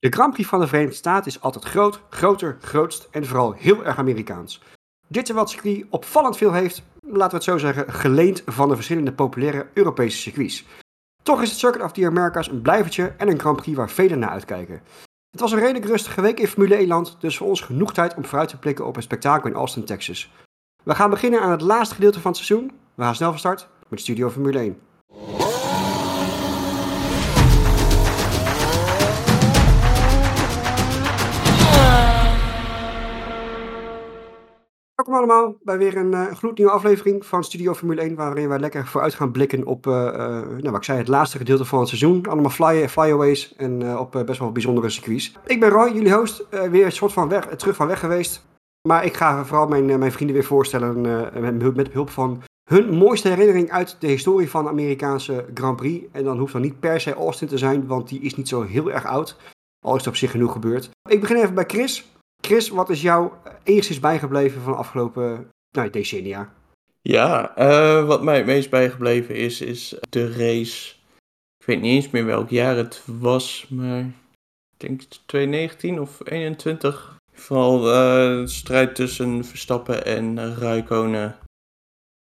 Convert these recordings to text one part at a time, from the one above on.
De Grand Prix van de Verenigde Staten is altijd groot, groter, grootst en vooral heel erg Amerikaans. Dit is wat circuit opvallend veel heeft, laten we het zo zeggen, geleend van de verschillende populaire Europese circuits. Toch is het Circuit of the Americas een blijvertje en een Grand Prix waar velen naar uitkijken. Het was een redelijk rustige week in Formule 1 land, dus voor ons genoeg tijd om vooruit te blikken op een spektakel in Austin, Texas. We gaan beginnen aan het laatste gedeelte van het seizoen. We gaan snel van start met Studio Formule 1. Welkom allemaal bij weer een uh, gloednieuwe aflevering van Studio Formule 1, waarin wij lekker vooruit gaan blikken op, uh, uh, nou, wat ik zei, het laatste gedeelte van het seizoen. Allemaal fly, flyaways en op best wel bijzondere circuits. Ik ben Roy, jullie host, weer een soort van weg, terug van weg geweest. Maar ik ga vooral mijn, mijn vrienden weer voorstellen met, met hulp van hun mooiste herinnering uit de historie van de Amerikaanse Grand Prix. En dan hoeft dan niet per se Austin te zijn, want die is niet zo heel erg oud. Al is er op zich genoeg gebeurd. Ik begin even bij Chris. Chris, wat is jou enigszins bijgebleven van de afgelopen nou, decennia? Ja, uh, wat mij het meest bijgebleven is, is de race. Ik weet niet eens meer welk jaar het was, maar ik denk 2019 of 21. Vooral uh, de strijd tussen Verstappen en Raikkonen.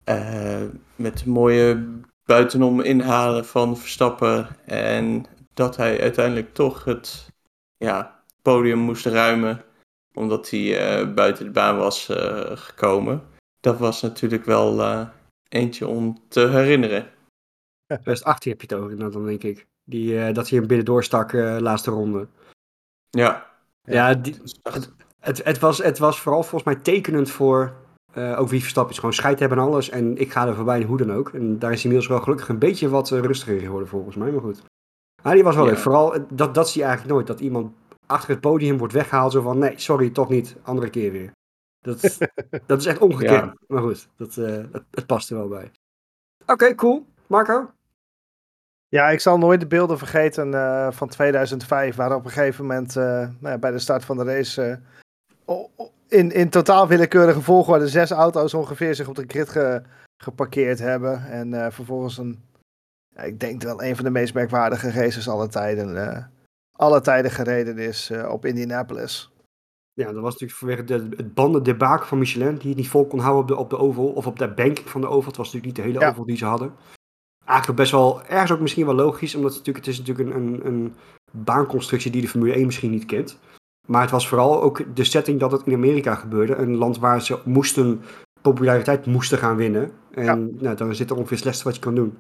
Uh, met mooie buitenom inhalen van Verstappen. En dat hij uiteindelijk toch het ja, podium moest ruimen omdat hij uh, buiten de baan was uh, gekomen. Dat was natuurlijk wel uh, eentje om te herinneren. 2018 heb je het over, dan denk ik. Die, dat hij hem binnendoor stak, laatste ronde. Ja. Ja, die, het, het, het, was, het was vooral volgens mij tekenend voor ook wie Verstappen is. Gewoon scheid hebben en alles. En ik ga er voorbij, hoe dan ook. En daar is hij inmiddels wel gelukkig een beetje wat rustiger geworden volgens mij, maar goed. Maar die was wel ja. leuk. Vooral, dat, dat zie je eigenlijk nooit. Dat iemand achter het podium wordt weggehaald. Zo van, nee, sorry, toch niet. Andere keer weer. Dat, dat is echt ongekend. Ja. Maar goed, dat, uh, dat, past er wel bij. Oké, okay, cool. Marco? Ja, ik zal nooit de beelden vergeten uh, van 2005, waar op een gegeven moment uh, nou ja, bij de start van de race in, in totaal willekeurige volgorde zes auto's ongeveer zich op de grid ge, geparkeerd hebben. En vervolgens een, ja, ik denk wel een van de meest merkwaardige races aller tijden alle tijden gereden is uh, op Indianapolis. Ja, dat was natuurlijk vanwege de, het bandendebaak van Michelin, die het niet vol kon houden op de, op de oval, of op de banking van de oval. Het was natuurlijk niet de hele ja. oval die ze hadden. Eigenlijk best wel, ergens ook misschien wel logisch, omdat het natuurlijk, het is natuurlijk een, een, een baanconstructie die de Formule 1 misschien niet kent. Maar het was vooral ook de setting dat het in Amerika gebeurde. Een land waar ze moesten, populariteit moesten gaan winnen. En ja. nou, dan zit er ongeveer het slechtste wat je kan doen.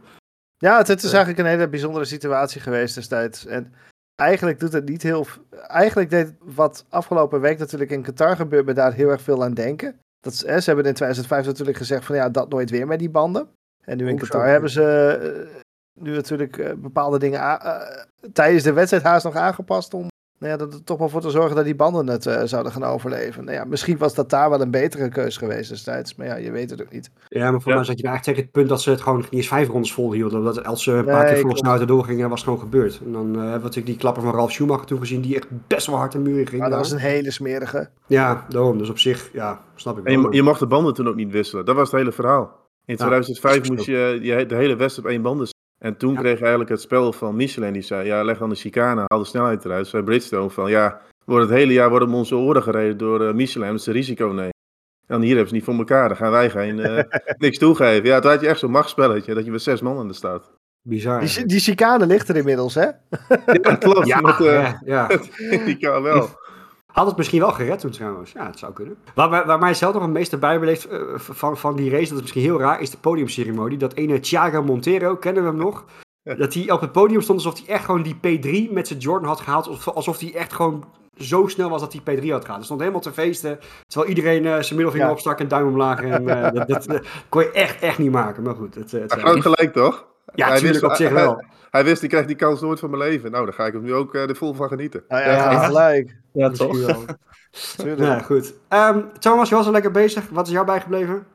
Ja, het, het is eigenlijk een hele bijzondere situatie geweest destijds. En eigenlijk doet het niet heel. Eigenlijk deed wat afgelopen week natuurlijk in Qatar gebeurde daar heel erg veel aan denken. Dat, ze hebben in 2005 natuurlijk gezegd van ja, dat nooit weer met die banden. En nu in Qatar hebben ze uh, nu natuurlijk uh, bepaalde dingen uh, tijdens de wedstrijd haast nog aangepast om nou ja, er toch wel voor te zorgen dat die banden het uh, zouden gaan overleven. Nou ja, misschien was dat daar wel een betere keus geweest destijds, maar ja, je weet het ook niet. Ja, maar voor ja. mij zat je eigenlijk tegen het punt dat ze het gewoon niet eens vijf rondes volhielden. Dat als ze een paar nee, keer volgens snel doorgingen, was het gewoon gebeurd. En dan uh, hebben we natuurlijk die klapper van Ralf Schumacher toen gezien, die echt best wel hard de muur ging. Maar dat was een hele smerige. Ja, daarom. Dus op zich, ja, snap ik wel. En je, je mag de banden toen ook niet wisselen. Dat was het hele verhaal. In 2005 ja, moest je, je de hele wedstrijd op één banden en toen ja. kreeg eigenlijk het spel van Michelin, die zei, ja, leg dan de chicane, haal de snelheid eruit. Zei Bridgestone van, ja, wordt het hele jaar worden onze oren gereden door uh, Michelin, dat ze risico nemen. En hier hebben ze niet voor elkaar, dan gaan wij geen, uh, niks toegeven. Ja, toen had je echt zo'n machtspelletje, dat je met zes man aan de staat. Bizar. Die, die chicane ligt er inmiddels, hè? ja, klopt. Ja, met, uh, ja, ja. die kan wel. Had het misschien wel gered toen trouwens. Ja, het zou kunnen. Waar, waar, waar mij zelf nog het meeste bijbeleefd uh, van, van die race, dat is misschien heel raar, is de podiumceremonie. Dat ene Thiago Montero, kennen we hem nog? Dat hij op het podium stond alsof hij echt gewoon die P3 met zijn Jordan had gehaald. Alsof hij echt gewoon zo snel was dat hij P3 had gehaald. Hij stond helemaal te feesten. Terwijl iedereen uh, zijn middelvinger ja. opstak en duim omlaag. En, uh, dat, dat, dat, kon je echt, echt niet maken. Maar goed. Het, het, had gelijk toch? Ja, hij wist, op zich wel. Hij, hij, wist, ik krijg die kans nooit van mijn leven. Nou, daar ga ik hem nu ook uh, er vol van genieten. Nou ja, ja, gelijk. Ja, toch? ja, goed. Um, Thomas, je was al lekker bezig. Wat is jou bijgebleven?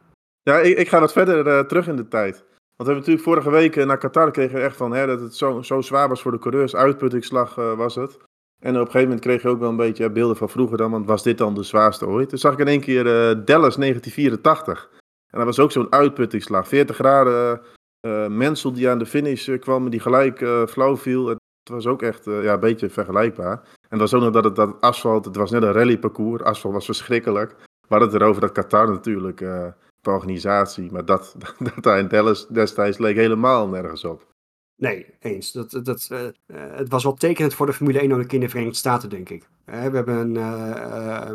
Ja, ik, ik ga wat verder terug in de tijd. Want we hebben natuurlijk vorige week naar Qatar kregen we echt van hè, dat het zo, zo zwaar was voor de coureurs. Uitputtingsslag uh, was het. En op een gegeven moment kreeg je ook wel een beetje beelden van vroeger dan, want was dit dan de zwaarste ooit? Toen zag ik in één keer uh, Dallas 1984. En dat was ook zo'n uitputtingsslag. 40 graden, uh, Mensel die aan de finish kwam, die gelijk flauw viel. Het was ook echt ja, een beetje vergelijkbaar. En het was ook nog dat het dat asfalt, het was net een rallyparcours. Asfalt was verschrikkelijk. Hadden het erover dat Qatar natuurlijk, uh, de organisatie, maar dat, dat daar in Dallas destijds leek helemaal nergens op. Nee, eens. Dat, dat, uh, het was wel tekenend voor de Formule 1 ook in de Verenigde Staten, denk ik. we, hebben een,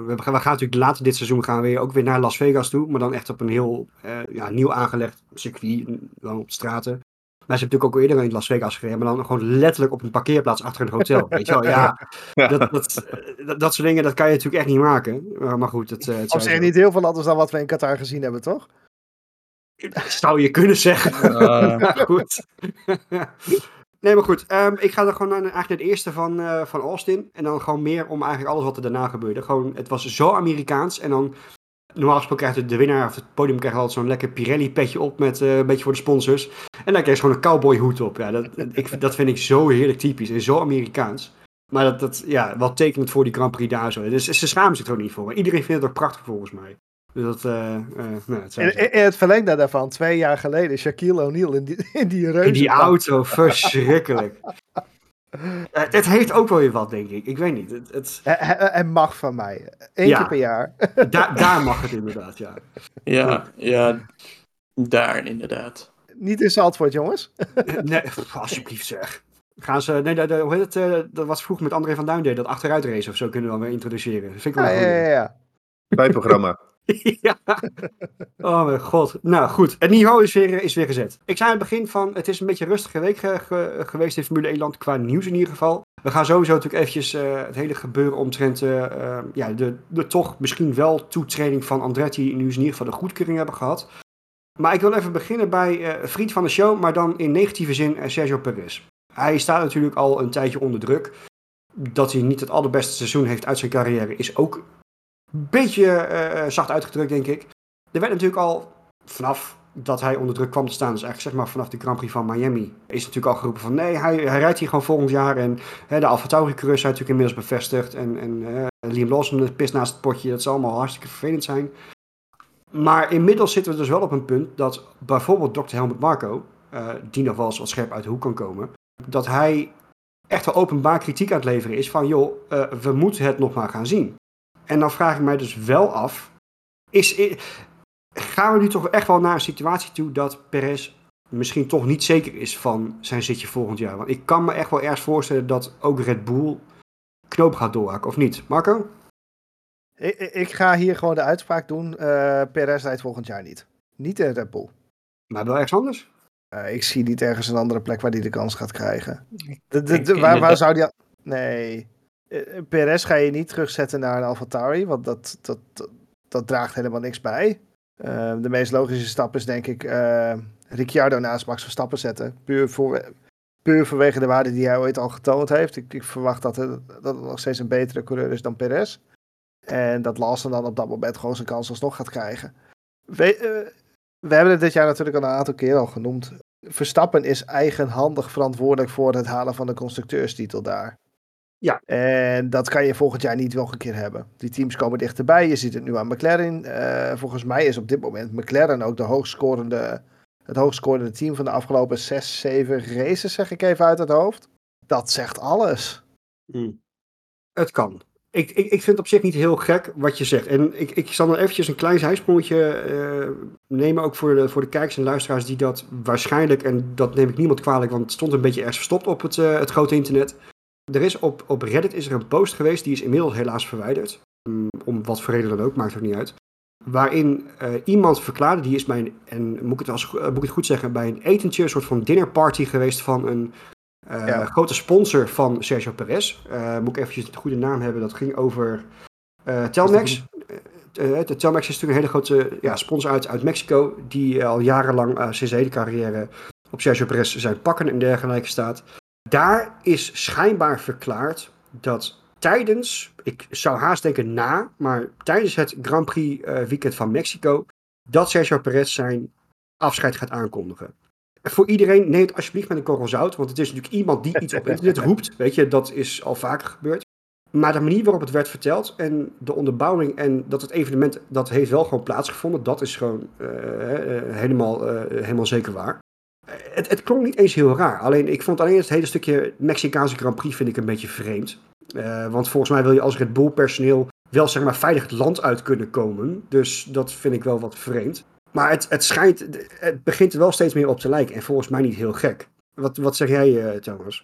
we, we, gaan natuurlijk later dit seizoen gaan we ook weer naar Las Vegas toe. Maar dan echt op een heel ja, nieuw aangelegd circuit, dan op straten. Maar ze hebben natuurlijk ook eerder in Las Vegas gereden, maar dan gewoon letterlijk op een parkeerplaats achter een hotel. Weet je wel, ja. Dat, dat, dat, soort dingen, dat kan je natuurlijk echt niet maken. Maar goed, het, het Op zich niet heel veel anders dan wat we in Qatar gezien hebben, toch? Zou je kunnen zeggen. Uh. goed. nee, maar goed. Um, ik ga er gewoon naar, eigenlijk naar het eerste van, uh, van Austin. En dan gewoon meer om eigenlijk alles wat er daarna gebeurde. Gewoon, het was zo Amerikaans. En dan Normaal gesproken krijgt de winnaar of het podium krijgt altijd zo'n lekker Pirelli-petje op met uh, een beetje voor de sponsors. En dan krijg je gewoon een cowboyhoed op. Ja, dat, ik, dat vind ik zo heerlijk typisch en zo Amerikaans. Maar dat, dat ja, wel tekenend voor die Grand Prix daar zo. Dus ze schamen zich er ook niet voor. Maar iedereen vindt het ook prachtig volgens mij. Dus dat, uh, uh, nou, het en, het verlengde daarvan, twee jaar geleden, Shaquille O'Neal in die, in die reuze. In die auto, verschrikkelijk. Uh, het heeft ook wel weer wat, denk ik. Ik weet niet. Het, het... En mag van mij. Eén keer per jaar. Da daar mag het inderdaad, ja. Ja, ja, daar inderdaad. Niet in Zandvoort, jongens. nee, alsjeblieft zeg. Gaan ze, nee, de, hoe heet het, dat was vroeg met André van Duin deed, dat achteruitrace of zo kunnen we wel weer introduceren. Dat vind ik wel ja, ja, ja, ja. Bijprogramma. ja. Oh mijn god. Nou goed, het niveau is weer, is weer gezet. Ik zei aan het begin van, het is een beetje een rustige week geweest in Formule 1 land qua nieuws in ieder geval. We gaan sowieso natuurlijk eventjes uh, het hele gebeuren omtrent uh, uh, ja, de, de toch misschien wel toetreding van Andretti nu in ieder geval de goedkeuring hebben gehad. Maar ik wil even beginnen bij vriend van de show, maar dan in negatieve zin Sergio Perez. Hij staat natuurlijk al een tijdje onder druk. Dat hij niet het allerbeste seizoen heeft uit zijn carrière is ook beetje uh, zacht uitgedrukt, denk ik. Er werd natuurlijk al vanaf dat hij onder druk kwam te staan, dus eigenlijk zeg maar vanaf de Grand Prix van Miami, is natuurlijk al geroepen van nee, hij, hij rijdt hier gewoon volgend jaar. En hè, de Alfa zijn natuurlijk inmiddels bevestigd. En, en uh, Liam Lawson pist naast het potje, dat zal allemaal hartstikke vervelend zijn. Maar inmiddels zitten we dus wel op een punt dat bijvoorbeeld Dr. Helmut Marco, uh, die nog wel eens wat scherp uit de hoek kan komen, dat hij echt wel openbaar kritiek aan het leveren is van joh, we moeten het nog maar gaan zien. En dan vraag ik mij dus wel af, is, gaan we nu toch echt wel naar een situatie toe dat Perez misschien toch niet zeker is van zijn zitje volgend jaar? Want ik kan me echt wel ergens voorstellen dat ook Red Bull knoop gaat doorhakken, of niet? Marco? Ik, ik ga hier gewoon de uitspraak doen, uh, Perez rijdt volgend jaar niet. Niet in Red Bull. Maar wel ergens anders? Uh, ik zie niet ergens een andere plek waar hij de kans gaat krijgen. De, de, de, waar, waar zou hij... Nee, uh, Perez ga je niet terugzetten naar een AlphaTauri, want dat, dat, dat, draagt helemaal niks bij. Uh, de meest logische stap is denk ik uh, Ricciardo naast Max Verstappen zetten. Puur, voor, puur vanwege de waarde die hij ooit al getoond heeft. Ik, ik verwacht dat het, dat nog steeds een betere coureur is dan Perez. En dat Lawson dan op dat moment gewoon zijn kans alsnog gaat krijgen. We, we hebben het dit jaar natuurlijk al een aantal keer al genoemd. Verstappen is eigenhandig verantwoordelijk voor het halen van de constructeurstitel daar. Ja. En dat kan je volgend jaar niet nog een keer hebben. Die teams komen dichterbij. Je ziet het nu aan McLaren. Uh, volgens mij is op dit moment McLaren ook de hoogscorende, het hoogscorende team van de afgelopen 6, 7 races, zeg ik even uit het hoofd. Dat zegt alles. Hmm. Het kan. Ik, ik, ik vind het op zich niet heel gek wat je zegt. En ik, ik zal nog eventjes een klein zijsprongetje uh, nemen, ook voor de, voor de kijkers en luisteraars die dat waarschijnlijk, en dat neem ik niemand kwalijk, want het stond een beetje ergens verstopt op het, uh, het grote internet er is op, op Reddit is er een post geweest, die is inmiddels helaas verwijderd. Mm, om wat voor reden dan ook, maakt ook niet uit. Waarin uh, iemand verklaarde, die is bij een, en moet ik, het als, uh, moet ik het goed zeggen, bij een etentje, een soort van dinnerparty geweest van een uh, ja. grote sponsor van Sergio Perez. moet ik eventjes de goede naam hebben, dat ging over Telmex. de Telmex is natuurlijk een hele grote ja, sponsor uit, uit Mexico, die al jarenlang zijn hele carrière op Sergio Perez zijn pakken en dergelijke staat. Daar is schijnbaar verklaard dat tijdens, ik zou haast denken na, maar tijdens het Grand Prix uh, weekend van Mexico, dat Sergio Perez zijn afscheid gaat aankondigen. Voor iedereen, neem het alsjeblieft met een korrel zout, want het is natuurlijk iemand die iets op internet roept. Weet je, dat is al vaker gebeurd. Maar de manier waarop het werd verteld en de onderbouwing en dat het evenement, dat heeft wel gewoon plaatsgevonden. Dat is gewoon uh, uh, helemaal, helemaal zeker waar. Het, het klonk niet eens heel raar. Alleen ik vond alleen het hele stukje Mexicaanse Grand Prix vind ik een beetje vreemd. Uh, want volgens mij wil je als Red Bull personeel wel zeg maar veilig het land uit kunnen komen. Dus dat vind ik wel wat vreemd. Maar het, het schijnt, het begint er wel steeds meer op te lijken. En volgens mij niet heel gek. Wat, wat zeg jij, uh, Thomas?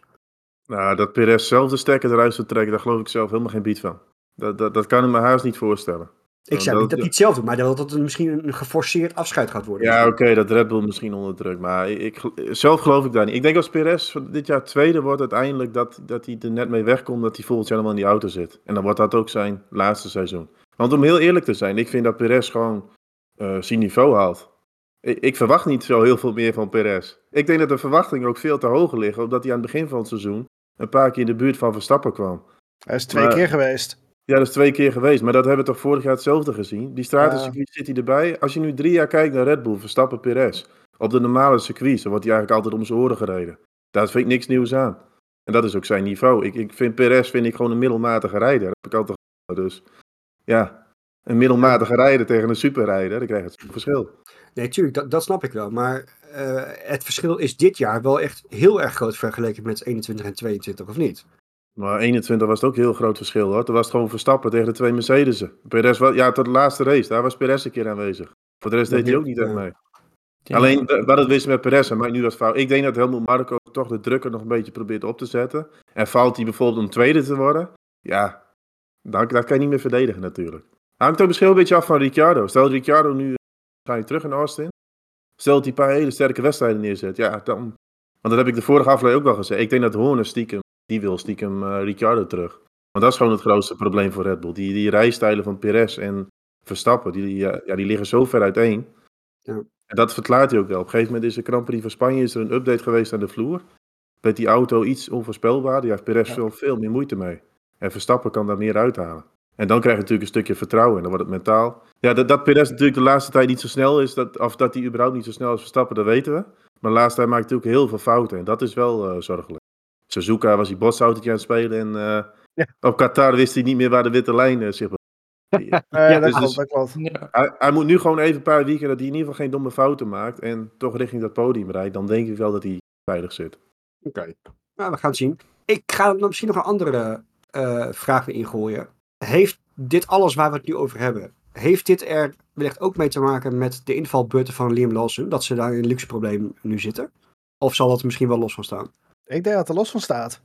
Nou, dat Perez zelf de stekker eruit zou trekken, daar geloof ik zelf helemaal geen bied van. Dat, dat, dat kan ik me haast niet voorstellen. Ik zeg niet dat hij het zelf doet, maar dat het misschien een geforceerd afscheid gaat worden. Ja, oké, dat Red Bull misschien onder druk. Maar ik, zelf geloof ik daar niet. Ik denk als Perez dit jaar tweede wordt uiteindelijk dat, dat hij er net mee wegkomt dat hij volgend jaar helemaal in die auto zit. En dan wordt dat ook zijn laatste seizoen. Want om heel eerlijk te zijn, ik vind dat Perez gewoon uh, zijn niveau haalt. Ik, ik, verwacht niet zo heel veel meer van Perez. Ik denk dat de verwachtingen ook veel te hoog liggen, omdat hij aan het begin van het seizoen een paar keer in de buurt van Verstappen kwam. Hij is twee keer geweest. Ja, dat is twee keer geweest. Maar dat hebben we toch vorig jaar hetzelfde gezien. Die stratencircuit zit hij erbij. Als je nu drie jaar kijkt naar Red Bull, Verstappen, Perez. Op de normale circuits, dan wordt hij eigenlijk altijd om zijn oren gereden. Daar vind ik niks nieuws aan. En dat is ook zijn niveau. Ik, ik vind Perez vind ik gewoon een middelmatige rijder. Dat heb ik altijd Dus ja, een middelmatige rijder tegen een superrijder, dan krijg je het verschil. Nee, tuurlijk, dat, dat snap ik wel. Maar uh, het verschil is dit jaar wel echt heel erg groot vergeleken met 21 en 22, of niet? Maar 21 was het ook een heel groot verschil hoor. Toen was het gewoon Verstappen tegen de twee Mercedes'en. Perez was, ja, tot de laatste race, daar was Perez een keer aanwezig. Voor de rest deed hij ook niet echt mee. Ja. Alleen, wat het wist met Perez, en maakt nu dat fout. Ik denk dat Helmut Marco toch de druk er nog een beetje probeert op te zetten. En fout hij bijvoorbeeld om tweede te worden, ja, dan, dat kan je niet meer verdedigen natuurlijk. Hangt ook misschien een beetje af van Ricciardo. Stel Ricciardo nu ga je terug in Austin. Stel dat hij een paar hele sterke wedstrijden neerzet, ja, dan... Want dat heb ik de vorige aflevering ook wel gezegd. Ik denk dat Horner stiekem die wil stiekem uh, Ricciardo terug. Want dat is gewoon het grootste probleem voor Red Bull. Die, die rijstijlen van Perez en Verstappen, die, ja, die liggen zo ver uiteen. Ja. En dat verklaart hij ook wel. Op een gegeven moment is de Grand Prix van Spanje is er een update geweest aan de vloer. Met die auto iets onvoorspelbaar. Die heeft Perez veel, veel meer moeite mee. En Verstappen kan daar meer uithalen. En dan krijg je natuurlijk een stukje vertrouwen. En dan wordt het mentaal. Ja, dat, dat Perez natuurlijk de laatste tijd niet zo snel is. Dat, of dat hij überhaupt niet zo snel is Verstappen, dat weten we. Maar de laatste tijd maakt hij natuurlijk heel veel fouten. En dat is wel uh, zorgelijk. Suzuka was hij botsautootje aan het spelen. En uh, ja. op Qatar wist hij niet meer waar de witte lijn uh, zich ja, ja, dat dus, klopt, dat Hij, hij, moet nu gewoon even een paar weken dat hij in ieder geval geen domme fouten maakt. En toch richting dat podium rijdt. Dan denk ik wel dat hij veilig zit. Oké, okay. nou, we gaan het zien. Ik ga misschien nog een andere uh, vraag weer ingooien. Heeft dit alles waar we het nu over hebben, heeft dit er wellicht ook mee te maken met de invalbeurten van Liam Lawson? Dat ze daar in een luxe probleem nu zitten? Of zal dat er misschien wel los van staan? Ik denk dat er los van staat.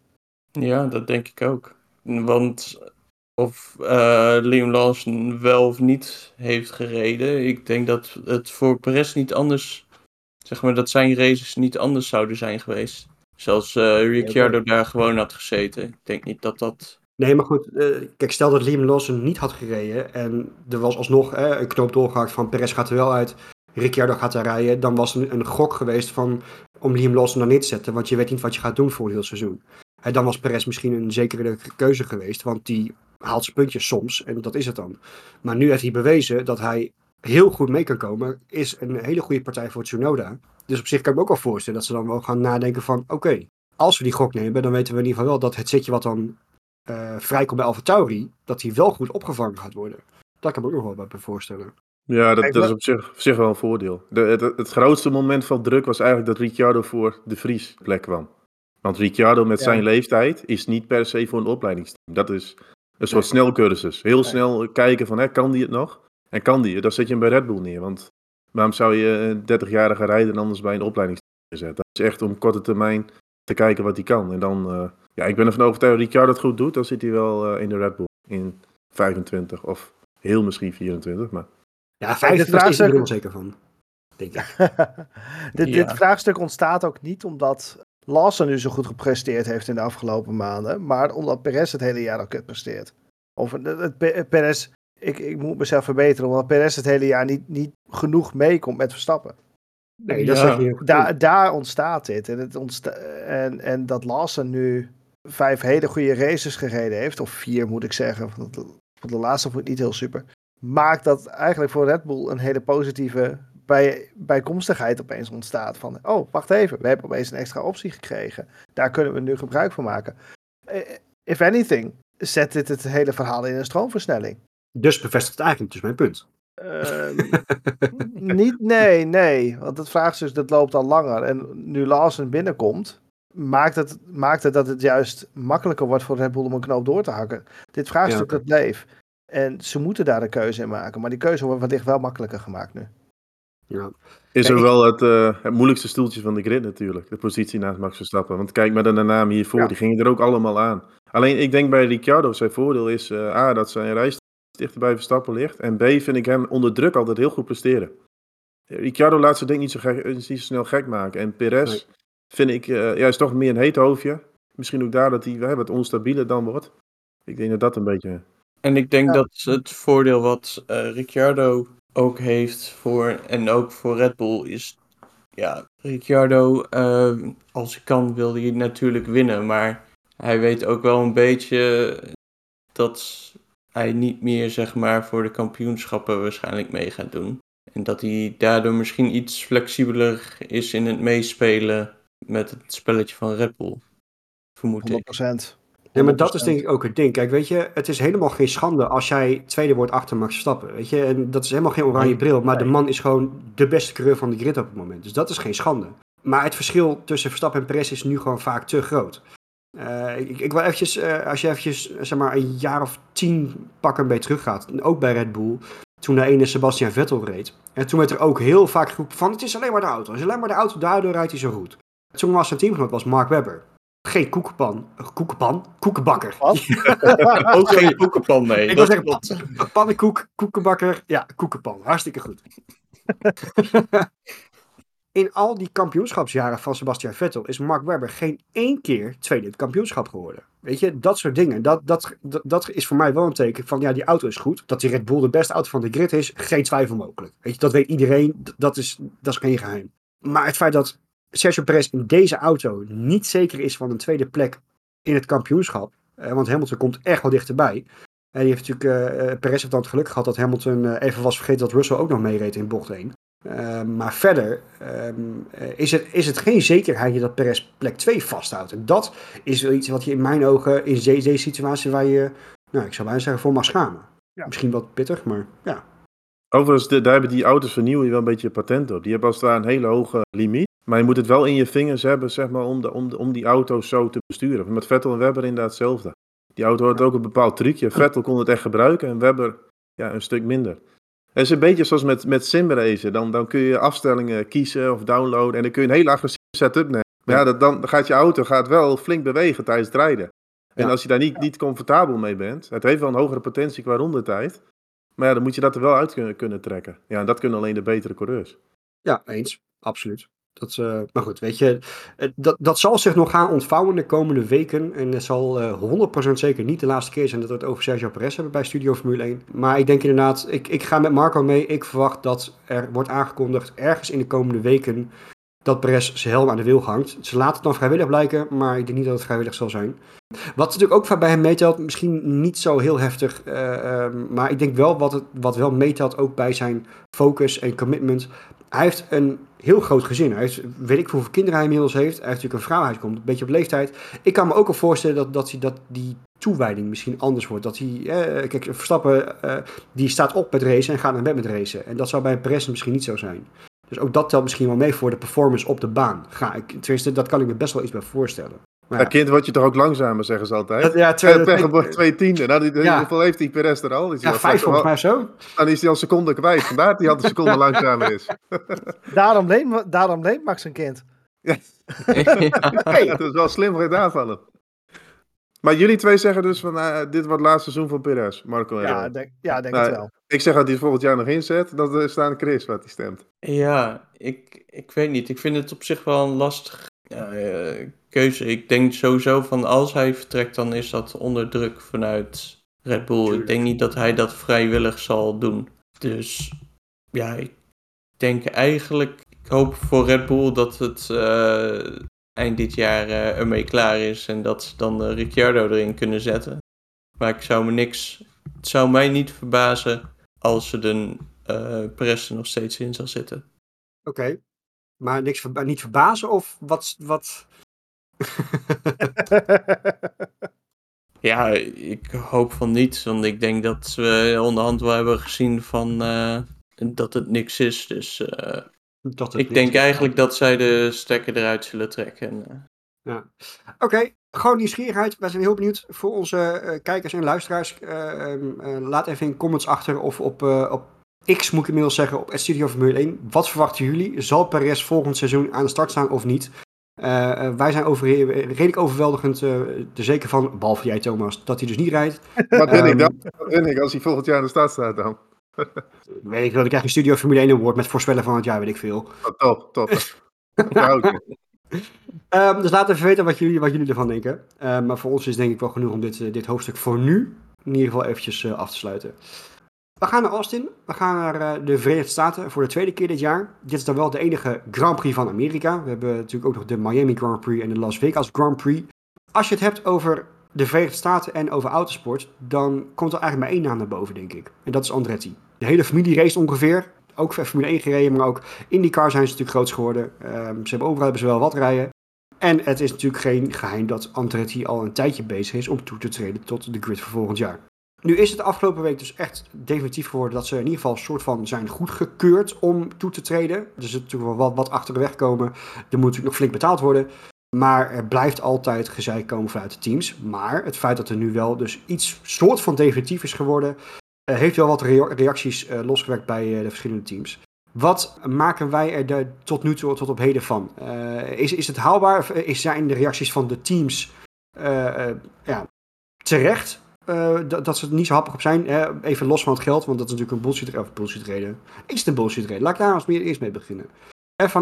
Ja, dat denk ik ook. Want of uh, Liam Lawson wel of niet heeft gereden, ik denk dat het voor Perez niet anders, zeg maar, dat zijn races niet anders zouden zijn geweest. Zelfs uh, Ricciardo daar gewoon had gezeten. Ik denk niet dat dat Nee, maar goed, uh, kijk, stel dat Liam Lawson niet had gereden en er was alsnog uh, een knoop doorgehakt van Perez gaat er wel uit, Ricciardo gaat daar rijden, dan was het een, gok geweest van om Liam Lawson dan niet te zetten, want je weet niet wat je gaat doen voor een heel seizoen. En dan was Perez misschien een zekere keuze geweest, want die haalt zijn puntjes soms en dat is het dan. Maar nu heeft hij bewezen dat hij heel goed mee kan komen, is een hele goede partij voor Tsunoda. Dus op zich kan ik me ook wel voorstellen dat ze dan wel gaan nadenken van, oké, als we die gok nemen, dan weten we in ieder geval wel dat het zitje wat dan uh, vrijkomt bij Alfa Tauri, dat hij wel goed opgevangen gaat worden. Daar kan ik me ook nog wel bij voorstellen. Ja, dat, dat is op zich, op zich wel een voordeel. De, het, het, grootste moment van druk was eigenlijk dat Ricciardo voor de Vries plek kwam. Want Ricciardo met zijn leeftijd is niet per se voor een opleidingsteam. Dat is een soort snelcursus. Heel snel kijken van, hè, kan die het nog? En kan die het? Dan zet je hem bij Red Bull neer. Want waarom zou je een 30-jarige rijder anders bij een opleidingsteam zetten? Dat is echt om korte termijn te kijken wat hij kan. En dan, uh, ja, ik ben ervan overtuigd dat Ricciardo het goed doet. Dan zit hij wel uh, in de Red Bull in 25 of heel misschien 24. Maar... Ja, 25 is er zeker van. Denk ik. dit, ja. dit vraagstuk ontstaat ook niet omdat Lawson nu zo goed gepresteerd heeft in de afgelopen maanden, maar omdat Perez het hele jaar ook kut presteert. Of het, het, Perez, ik, ik moet mezelf verbeteren, omdat Perez het hele jaar niet, niet genoeg meekomt met Verstappen. Nee, dat ja. je daar, daar ontstaat dit. En, het ontsta en, en dat Lawson nu vijf hele goede races gereden heeft, of vier moet ik zeggen, want de laatste vond ik niet heel super, maakt dat eigenlijk voor Red Bull een hele positieve bij, bijkomstigheid opeens ontstaat. Van, oh, wacht even, we hebben opeens een extra optie gekregen. Daar kunnen we nu gebruik van maken. If anything, zet dit het hele verhaal in een stroomversnelling. Dus bevestigt eigenlijk dus mijn punt. Ehm, niet, nee, nee. Want het vraagstuk dat loopt al langer. En nu Lawson binnenkomt, maakt het, maakt het dat het juist makkelijker wordt voor Red Bull om een knoop door te hakken. Dit vraagstuk Ja. dat bleef. En ze moeten daar de keuze in maken. Maar die keuze wordt wellicht wel makkelijker gemaakt nu. Ja. Is ik- wel het, eh, het moeilijkste stoeltje van de grid natuurlijk. De positie naast Max Verstappen. Want kijk maar naar de namen hiervoor. Ja. Die gingen er ook allemaal aan. Alleen ik denk bij Ricciardo zijn voordeel is eh, A, dat zijn reis dichter bij Verstappen ligt. En B, vind ik hem onder druk altijd heel goed presteren. Ricciardo laat zijn ding niet zo, gek, niet zo snel gek maken. En Perez Nee. vind ik, eh, ja, is toch meer een heet hoofdje. Misschien ook daar dat hij wat onstabieler dan wordt. Ik denk dat dat een beetje... En ik denk Ja. dat het voordeel wat eh, Ricciardo ook heeft voor, en ook voor Red Bull is, ja, Ricciardo, eh, als hij kan, wil hij natuurlijk winnen, maar hij weet ook wel een beetje dat hij niet meer, zeg maar, voor de kampioenschappen waarschijnlijk mee gaat doen. En dat hij daardoor misschien iets flexibeler is in het meespelen met het spelletje van Red Bull. Vermoed 100 ik. Ja, maar dat is denk ik ook het ding. Kijk, weet je, het is helemaal geen schande als jij tweede wordt achter Max Verstappen. Weet je, en dat is helemaal geen oranje Nee. bril, maar de Nee. man is gewoon de beste coureur van de grid op het moment. Dus dat is geen schande. Maar het verschil tussen Verstappen en Perez is nu gewoon vaak te groot. Eh, ik, ik wil eventjes, eh, als je eventjes, zeg maar, een jaar of tien pakken bij teruggaat, ook bij Red Bull, toen de ene Sebastian Vettel reed. En toen werd er ook heel vaak geroepen van, het is alleen maar de auto. Is alleen maar de auto, daardoor rijdt hij zo goed. Toen was zijn teamgenoot was Mark Webber. Geen koekenpan, koekenpan, koekenbakker. Ook geen boekenplan mee. Ik wil Dat zeggen, klopt. pa- pannenkoek, koekenbakker. Ja, koekenpan. Hartstikke goed. In al die kampioenschapsjaren van Sebastian Vettel is Mark Webber geen één keer tweede in het kampioenschap geworden. Weet je, dat soort dingen. Dat, dat, dat, dat is voor mij wel een teken van, ja, die auto is goed. Dat die Red Bull de beste auto van de grid is, geen twijfel mogelijk. Weet je, dat weet iedereen. Dat is, dat is geen geheim. Maar het feit dat Sergio Perez in deze auto niet zeker is van een tweede plek in het kampioenschap. eh, want Hamilton komt echt wel dichterbij. En die heeft natuurlijk, eh, eh, Perez heeft dan het geluk gehad dat Hamilton eh, even was vergeten dat Russell ook nog meereed in bocht 1. Eh, maar verder ehm, eh, is, het, is het geen zekerheid dat Perez plek 2 vasthoudt. En dat is wel iets wat je in mijn ogen in deze, deze situatie waar je, nou ik zou bijna zeggen, voor mag schamen. Ja. Misschien wat pittig, maar ja. Overigens, de- daar hebben die auto's vernieuwen je wel een beetje patent op. Die hebben als het ware een hele hoge limiet. Maar je moet het wel in je vingers hebben, zeg maar, om, de, om, de, om die auto's zo te besturen. Met Vettel en Webber inderdaad hetzelfde. Die auto had ook een bepaald trucje. Vettel kon het echt gebruiken en Webber ja, een stuk minder. Het is een beetje zoals met, met simracen. Dan, dan kun je afstellingen kiezen of downloaden en dan kun je een hele agressieve setup nemen. Maar ja, dat, dan gaat je auto gaat wel flink bewegen tijdens het rijden. En Ja. als je daar niet, niet comfortabel mee bent, het heeft wel een hogere potentie qua rondetijd. Maar ja, dan moet je dat er wel uit kunnen, kunnen trekken. Ja, en dat kunnen alleen de betere coureurs. Ja, eens. Absoluut. Dat, eh, maar goed, weet je, eh, dat, dat zal zich nog gaan ontvouwen de komende weken. En het zal eh 100% zeker niet de laatste keer zijn dat we het over Sergio Perez hebben bij Studio Formule 1. Maar ik denk inderdaad, ik, ik ga met Marco mee. Ik verwacht dat er wordt aangekondigd ergens in de komende weken dat Perez zijn helm aan de wiel hangt. Ze laten het dan vrijwillig blijken, maar ik denk niet dat het vrijwillig zal zijn. Wat natuurlijk ook bij hem meetelt, misschien niet zo heel heftig, eh, ehm, maar ik denk wel wat, het, wat wel meetelt ook bij zijn focus en commitment. Hij heeft een heel groot gezin. Hij heeft, weet ik hoeveel kinderen hij inmiddels heeft. Hij heeft natuurlijk een vrouw, hij komt een beetje op leeftijd. Ik kan me ook al voorstellen dat, dat, dat die toewijding misschien anders wordt. Dat hij, eh, kijk, Verstappen, eh, die staat op met racen en gaat naar bed met racen. En dat zou bij Perez misschien niet zo zijn. Dus ook dat telt misschien wel mee voor de performance op de baan. Ga ik, tenminste, dat kan ik me best wel iets bij voorstellen. Ja, ja, kind word je toch ook langzamer, zeggen ze altijd. dat- ja, Eh, twee, per twee- tienden. Nou, die, Ja. Hoeveel heeft die Perez er al? Is hij ja, vijf volgens mij zo. Dan is hij al een seconde kwijt. Vandaar dat hij al een seconde langzamer is. Daarom leent, daarom leent Max een kind. Ja. Hey. dat is wel slim gedaan van hem. Maar jullie twee zeggen dus van eh, dit wordt het laatste seizoen van Perez, Marco en Ja, Ron. denk, ja, denk Nou, het wel. Ik zeg dat hij het volgend jaar nog inzet. Dat is aan Chris wat hij stemt. Ja, ik, ik weet niet. Ik vind het op zich wel een lastige eh, keuze. Ik denk sowieso van als hij vertrekt, dan is dat onder druk vanuit Red Bull. Ik denk niet dat hij dat vrijwillig zal doen. Dus ja, ik denk eigenlijk, ik hoop voor Red Bull dat het eh, eind dit jaar eh, ermee klaar is en dat ze dan Ricciardo erin kunnen zetten. Maar ik zou me niks, het zou mij niet verbazen als ze de er nog steeds in zal zitten. Oké. Maar niks verba- niet verbazen of wat... wat... Ja, ik hoop van niet. Want ik denk dat we onderhand wel hebben gezien van uh, dat het niks is. Dus uh, dat ik denk is. eigenlijk dat zij de stekker eruit zullen trekken. En, uh... Ja. Oké, okay. gewoon nieuwsgierigheid. Wij zijn heel benieuwd voor onze kijkers en luisteraars. Ehm, laat even in comments achter of op, op X moet ik inmiddels zeggen op het Studio Formule 1. Wat verwachten jullie? Zal Perez volgend seizoen aan de start staan of niet? Uh, wij zijn over, redelijk overweldigend uh, er zeker van, behalve jij Thomas, dat hij dus niet rijdt. Wat ben um, ik dan? Wat ben ik als hij volgend jaar aan de start staat dan? weet ik wel, ik krijg een Studio Formule 1 award met voorspellen van het jaar, weet ik veel. Oh, top, top. um, dus laat even weten wat jullie, wat jullie ervan denken. Uh, maar voor ons is denk ik wel genoeg om dit, dit hoofdstuk voor nu in ieder geval eventjes af te sluiten. We gaan naar Austin. We gaan naar uh, de Verenigde Staten voor de tweede keer dit jaar. Dit is dan wel de enige Grand Prix van Amerika. We hebben natuurlijk ook nog de Miami Grand Prix en de Las Vegas Grand Prix. Als je het hebt over de Verenigde Staten en over autosport, dan komt er eigenlijk maar één naam naar boven, denk ik. En dat is Andretti. De hele familie race ongeveer. Ook Formule 1 gereden, maar ook IndyCar zijn ze natuurlijk groot geworden. Um, ze hebben overal hebben ze wel wat rijden. En het is natuurlijk geen geheim dat Andretti al een tijdje bezig is om toe te treden tot de grid voor volgend jaar. Nu is het afgelopen week dus echt definitief geworden dat ze in ieder geval een soort van zijn goedgekeurd om toe te treden. Er zit natuurlijk wel wat, achter de weg komen. Er moet natuurlijk nog flink betaald worden. Maar er blijft altijd gezeik komen vanuit de teams. Maar het feit dat er nu wel dus iets soort van definitief is geworden, uh, heeft wel wat reacties uh, losgewerkt bij uh, de verschillende teams. Wat maken wij er de, tot nu toe tot op heden van? is, is het haalbaar? Is, zijn de reacties van de teams ja, terecht? Uh, dat, dat, ze er niet zo happig op zijn. Even los van het geld, want dat is natuurlijk een bullshit, of bullshit reden. Is het een bullshit reden? Laat ik daar als meer eerst mee beginnen.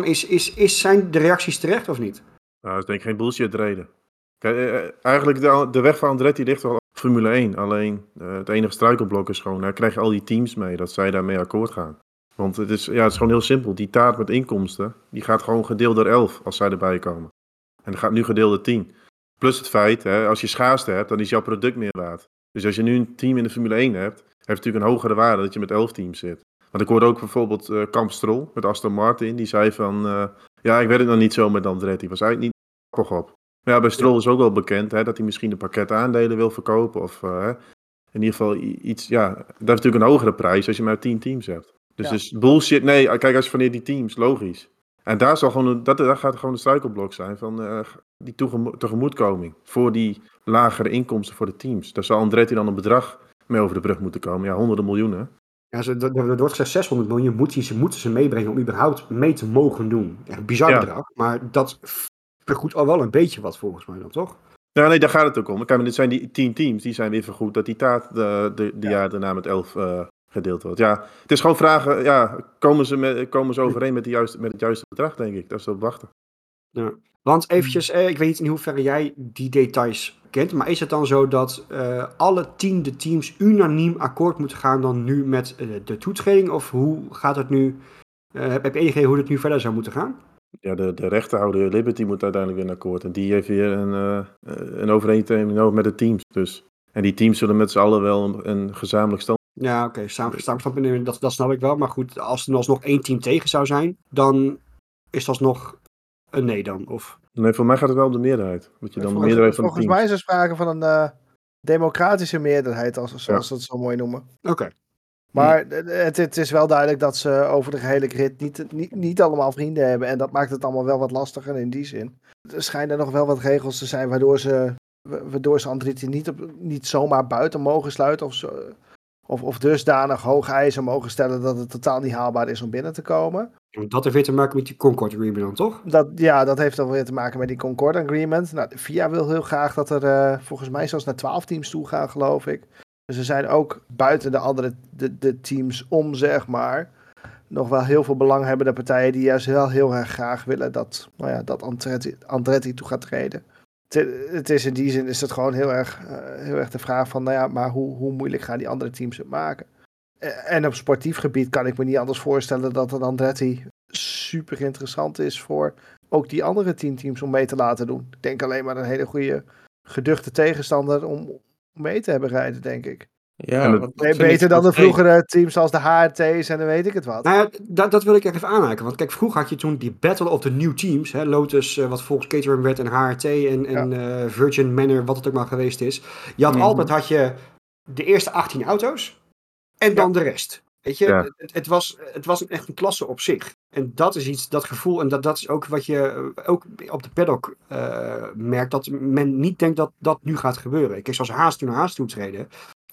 Is, is, is, zijn de reacties terecht of niet? Nou, dat is denk ik geen bullshit reden. Kijk, eh, eh, eigenlijk de, weg van Andretti ligt wel op Formule 1. Alleen het enige struikelblok is gewoon, daar krijg je al die teams mee, dat zij daarmee akkoord gaan. Want het is, ja, het is gewoon heel simpel. Die taart met inkomsten, die gaat gewoon gedeeld door 11 als zij erbij komen. En dan gaat nu gedeeld door 10. Plus het feit, hè, als je schaarste hebt, dan is jouw product meer waard. Dus als je nu een team in de Formule 1 hebt, heeft het natuurlijk een hogere waarde dat je met 11 teams zit. Want ik hoorde ook bijvoorbeeld uh, Kamp Strol met Aston Martin, die zei van, uh, ja, ik weet het nog niet zo met Andretti. Was eigenlijk niet grappig op. Maar ja, bij Stroll is ook wel bekend hè, dat hij misschien een pakket aandelen wil verkopen. Of uh, in ieder geval iets, ja, dat is natuurlijk een hogere prijs als je maar 10 teams hebt. Dus, ja. dus bullshit, nee, kijk, als je wanneer die teams, logisch. En daar, zal gewoon, dat, daar gaat gewoon de struikelblok zijn van uh, die tegemoetkoming voor die lagere inkomsten voor de teams. Daar zal Andretti dan een bedrag mee over de brug moeten komen. Ja, honderden miljoenen. Ja, ze, er wordt gezegd 600 miljoen moeten ze, moeten ze meebrengen om überhaupt mee te mogen doen. Echt bizar ja. bedrag, maar dat vergoedt al wel een beetje wat volgens mij dan, toch? Ja, nee, daar gaat het ook om. Kijk, dit zijn die tien teams, die zijn weer vergoed dat die taart de, de, de ja. jaar daarna met elf uh, gedeeld wordt. Ja, het is gewoon vragen, ja, komen ze, met, komen ze overeen met, de juiste, met het juiste bedrag, denk ik. Dat is op wachten. Ja. Want eventjes, eh, ik weet niet in hoeverre jij die details kent, maar is het dan zo dat uh, alle tiende teams unaniem akkoord moeten gaan dan nu met uh, de toetreding? Of hoe gaat het nu? Uh, heb je idee hoe het nu verder zou moeten gaan? Ja, de, de rechterhouder Liberty moet uiteindelijk weer een akkoord. En die heeft weer een, een overeenstemming met de teams. Dus. En die teams zullen met z'n allen wel een, een gezamenlijk stand ja, oké, okay. samen, dat, dat snap ik wel. Maar goed, als er alsnog één team tegen zou zijn, dan is dat alsnog een nee dan? Of... Nee, voor mij gaat het wel om de meerderheid. Dat je dan de meerderheid van volgens mij is er sprake van een uh, democratische meerderheid, als, zoals ja. ze het zo mooi noemen. Oké. Maar het, het, is wel duidelijk dat ze over de gehele grid niet, niet, niet allemaal vrienden hebben. En dat maakt het allemaal wel wat lastiger in die zin. Er schijnen nog wel wat regels te zijn waardoor ze, waardoor ze Andretti niet, op, niet zomaar buiten mogen sluiten. Of zo, of, of dusdanig hoge eisen mogen stellen dat het totaal niet haalbaar is om binnen te komen. Dat heeft weer te maken met die Concord Agreement dan, toch? Dat, ja, dat heeft dan weer te maken met die Concord Agreement. Nou, de FIA wil heel graag dat er uh, volgens mij zelfs naar 12 teams toe gaan, geloof ik. Dus er zijn ook buiten de andere de, de teams om, zeg maar, nog wel heel veel belanghebbende partijen die juist heel, heel erg graag willen dat, nou ja, dat Andretti, Andretti toe gaat treden het is in die zin is het gewoon heel erg, uh, heel erg de vraag van, nou ja, maar hoe, hoe moeilijk gaan die andere teams het maken? En op sportief gebied kan ik me niet anders voorstellen dat een Andretti super interessant is voor ook die andere tien teams om mee te laten doen. Ik denk alleen maar een hele goede geduchte tegenstander om mee te hebben rijden, denk ik. Ja, dat- dat ik beter dan de vroegere teams als de HRT's en dan weet ik het wat. Nou ja, dat, dat wil ik even aanhaken. Want kijk, vroeger had je toen die Battle of the New Teams. Hè, Lotus, eh, wat volgens Caterham werd, en HRT en, en eh, Virgin Manor, wat het ook maar geweest is. Je had Mhm. altijd had je de eerste 18 auto's en dan de rest. Weet je, Ja. het, het, was, het was echt een klasse op zich. En dat is iets, dat gevoel, en dat, dat is ook wat je eh, ook op de paddock eh, merkt, dat men niet denkt dat dat nu gaat gebeuren. Kijk, zoals Haas toen naar Haas toe treden.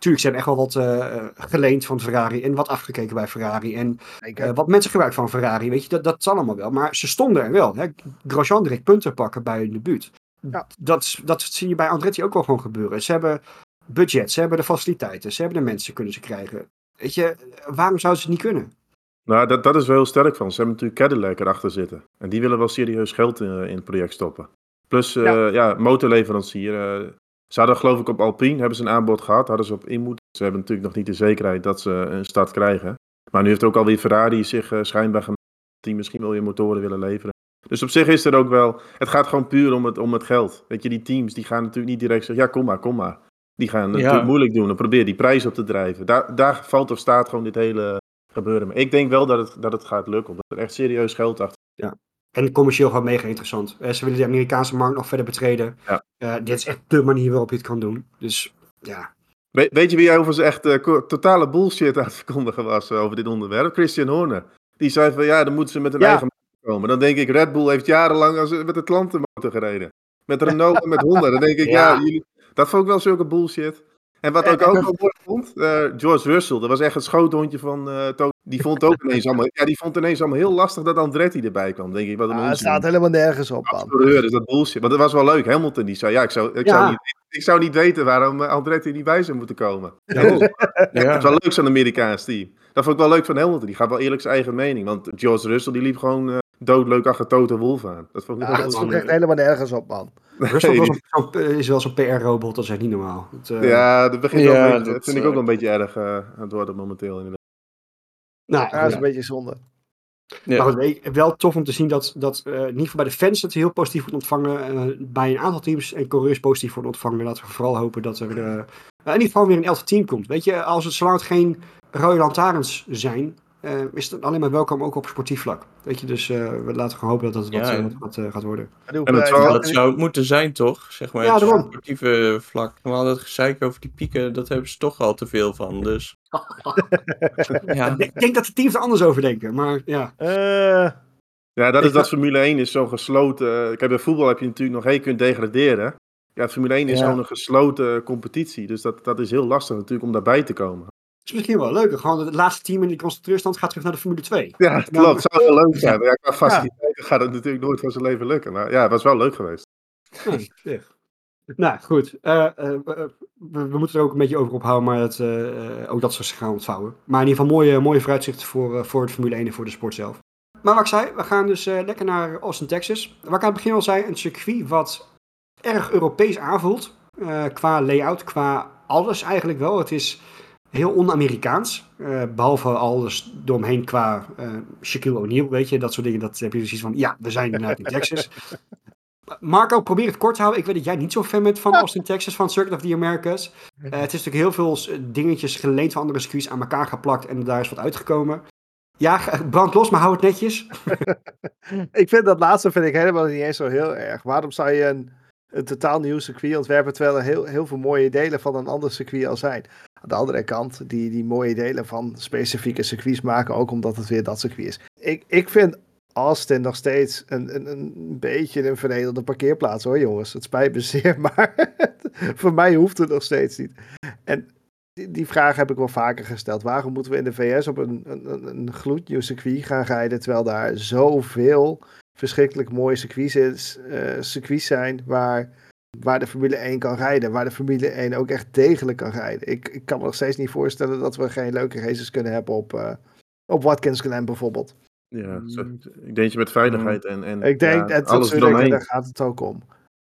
Tuurlijk, ze hebben echt wel wat eh, geleend van Ferrari en wat afgekeken bij Ferrari. En eh, wat mensen gebruiken van Ferrari, weet je, dat, dat is allemaal wel. Maar ze stonden er wel. Hè? Grosjean direct punten pakken bij hun debuut. Ja. Dat, dat zie je bij Andretti ook wel gewoon gebeuren. Ze hebben budget, ze hebben de faciliteiten, ze hebben de mensen kunnen ze krijgen. Weet je, waarom zouden ze het niet kunnen? Nou, dat, dat is wel heel sterk van. Ze hebben natuurlijk Cadillac erachter zitten. En die willen wel serieus geld in, in het project stoppen. Plus, eh, Ja. ja, motorleverancier. eh, ze hadden geloof ik op Alpine, hebben ze een aanbod gehad. Hadden ze op in moeten. Ze hebben natuurlijk nog niet de zekerheid dat ze een start krijgen. Maar nu heeft ook alweer Ferrari zich eh, schijnbaar gemaakt. Die misschien wel weer motoren willen leveren. Dus op zich is er ook wel... Het gaat gewoon puur om het, om het geld. Weet je, die teams die gaan natuurlijk niet direct zeggen... Ja, kom maar, kom maar. Die gaan het Ja. natuurlijk moeilijk doen. En probeer die prijs op te drijven. Daar, daar valt of staat gewoon dit hele gebeuren. Ik denk wel dat het, dat het gaat lukken. Omdat er echt serieus geld achter En commercieel gewoon mega interessant. Eh, ze willen de Amerikaanse markt nog verder betreden. Ja. Eh, dit is echt de manier waarop je het kan doen. Dus ja, We- weet je wie overigens echt eh, totale bullshit aan het verkondigen was over dit onderwerp? Christian Horner. Die zei van ja, dan moeten ze met een Ja. eigen motor komen. Dan denk ik, Red Bull heeft jarenlang als, met een klantenmotor gereden. Met Renault en met Honda. Dan denk ik, ja, Ja. jullie, dat vond ik wel zulke bullshit. En wat ik ook wel mooi vond, eh, George Russell, dat was echt het schoothondje van eh Toto. Die vond ook ineens allemaal, ja, die vond ineens allemaal heel lastig dat Andretti erbij kwam. Denk ik, wat een Ah, het onzin. staat helemaal nergens op, man. Dus dat bullshit. Maar dat was wel leuk. Hamilton die zei, ja, ik zou, ik Ja. zou, niet, ik zou niet weten waarom eh, Andretti niet bij zou moeten komen. Ja. Dat Ja. is wel leuk zo'n Amerikaans team. Dat vond ik wel leuk van Hamilton. Die gaat wel eerlijk zijn eigen mening. Want George Russell die liep gewoon doodleuk achter Toto Wolff aan. Dat vond ik Ja, eh, echt helemaal nergens op, man. Russell Nee, eh, is wel zo'n PR-robot, dat is echt niet normaal. Het, eh, Ja, dat begint Ja, beetje, dat, dat vind ik eh, ook wel een beetje erg eh, aan het worden momenteel. Inderdaad. nou, Ja, dat is een beetje zonde. Ja. Maar goed, wel tof om te zien dat, dat eh, in ieder geval bij de fans het heel positief wordt ontvangen. eh, bij een aantal teams en coureurs positief wordt ontvangen. Laten we vooral hopen dat er eh, in ieder geval weer een elfde team komt. Weet je, als het zolang het geen rode lantaarns zijn, eh, is het alleen maar welkom ook op sportief vlak. Weet je, dus eh, we laten gewoon hopen dat het wat, Ja, eh, ja. wat, wat, eh, gaat worden. En dat ook- zou het moeten zijn, toch? Zeg maar, Ja, het daarom. sportieve vlak. We hadden het gezeik over die pieken, dat hebben ze toch al te veel van. Dus ja, Ik denk dat de teams er anders over denken, maar ja. Eh, Ja, dat is dat Formule 1 is zo'n gesloten... Kijk, bij voetbal heb je natuurlijk nog... Je kunt degraderen. Ja, Formule 1 is Ja. gewoon een gesloten competitie. Dus dat, dat is heel lastig natuurlijk om daarbij te komen. Het is misschien wel leuk. Gewoon het laatste team in de constructeurstand gaat terug naar de Formule 2. Ja, het Nou, klopt. Het zou heel leuk zijn. Ja, qua faciliteiten gaat het natuurlijk nooit van zijn leven lukken. Maar ja, het was wel leuk geweest. Nee, zeg. Nou, goed. Eh, eh, we, we- we moeten er ook een beetje over ophouden, maar het, eh, ook dat ze zich gaan ontvouwen. Maar in ieder geval mooie, mooie vooruitzichten voor, voor het Formule 1 en voor de sport zelf. Maar wat ik zei, we gaan dus lekker naar Austin, Texas. Waar ik aan het begin al zei, een circuit wat erg Europees aanvoelt. qua layout, qua alles eigenlijk wel. Het is heel on-Amerikaans. eh, behalve alles eromheen qua eh Shaquille O'Neal, weet je. Dat soort dingen, dat heb je precies van, ja, we zijn inderdaad in Texas. Marco, probeer het kort te houden. Ik weet dat jij niet zo fan bent van Austin, Texas, van Circuit of the Americas. Eh, het is natuurlijk heel veel dingetjes geleend van andere circuits aan elkaar geplakt en daar is wat uitgekomen. Ja, brand los, maar hou het netjes. ik vind dat laatste vind ik helemaal niet eens zo heel erg. Waarom zou je een, een totaal nieuw circuit ontwerpen terwijl er heel, heel veel mooie delen van een ander circuit al zijn? Aan de andere kant, die, die mooie delen van specifieke circuits maken ook omdat het weer dat circuit is. Ik, ik vind Austin nog steeds een, een, een beetje een vernederde parkeerplaats hoor jongens. Het spijt me zeer, maar voor mij hoeft het nog steeds niet. En die, die vraag heb ik wel vaker gesteld. Waarom moeten we in de VS op een, een- een gloednieuw circuit gaan rijden terwijl daar zoveel verschrikkelijk mooie circuits, is, eh, circuits zijn waar, waar de Formule 1 kan rijden. Waar de Formule 1 ook echt degelijk kan rijden. Ik, ik kan me nog steeds niet voorstellen dat we geen leuke races kunnen hebben op, eh, op Watkins Glen bijvoorbeeld. Ja, zo- ik denk dat je met veiligheid en, en Ik denk ja, dat alles daar gaat het ook om.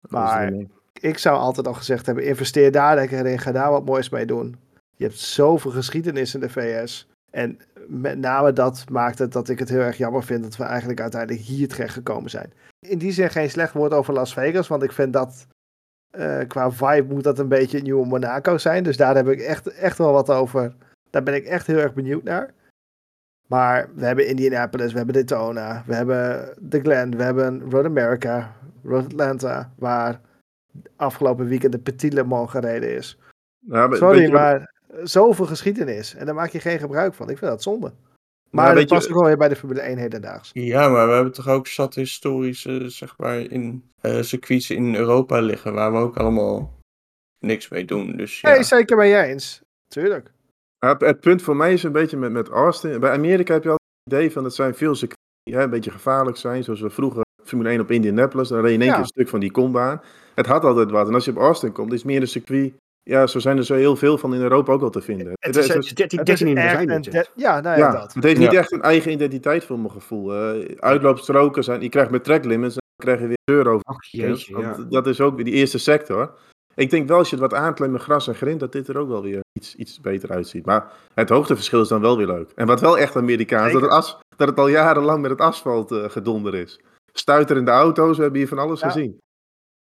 Maar-. Ik zou altijd al gezegd hebben, investeer daar lekker in, ga daar wat moois mee doen. Je hebt zoveel geschiedenis in de VS. En met name dat maakt het dat ik het heel erg jammer vind dat we eigenlijk uiteindelijk hier terecht gekomen zijn. In die zin geen slecht woord over Las Vegas, want ik vind dat Eh, qua vibe moet dat een beetje het nieuwe Monaco zijn. Dus daar heb ik echt, echt wel wat over. Daar ben ik echt heel erg benieuwd naar. Maar we hebben Indianapolis, we hebben Daytona, we hebben The Glen, we hebben Road America, Road Atlanta, waar afgelopen weekend de Petit Le Mans gereden is. Weet Sorry, maar zoveel geschiedenis. En daar maak je geen gebruik van. Ik vind dat zonde. Maar dat je- past ook wel weer bij de Formule 1 hedendaags. Ja, maar we hebben toch ook zat historische, zeg maar, in eh circuits in Europa liggen, waar we ook allemaal niks mee doen. Dus ja. Nee, zeker ben jij eens. Tuurlijk. Het, het punt voor mij is een beetje met, met Austin. Bij Amerika heb je altijd het idee van het zijn veel circuits die hè, een beetje gevaarlijk zijn. Zoals we vroeger Formule 1 op Indianapolis. Dan reed je in één Ja. keer een stuk van die kombaan. Het had altijd wat. En als je op Austin komt, is het meer een circuit. Ja, zo zijn er zo heel veel van in Europa ook wel te vinden. Het is, het is 13, Het is 13 in echt design. een dit, hè. de- Ja, nou ja, ja, dat. het heeft niet Ja. echt een eigen identiteit voor mijn gevoel. Eh, uitloopstroken zijn, je krijgt met track limits, dan krijg je weer deur over. Ach jeetje, Want ja. Dat is ook weer die eerste sector. Ik denk wel als je het wat aankleedt met gras en grind, dat dit er ook wel weer iets, iets beter uitziet. Maar het hoogteverschil is dan wel weer leuk. En wat wel echt Amerikaans, dat het, as, dat het al jarenlang met het asfalt eh, gedonder is. Stuiterende auto's, we hebben hier van alles Ja. gezien.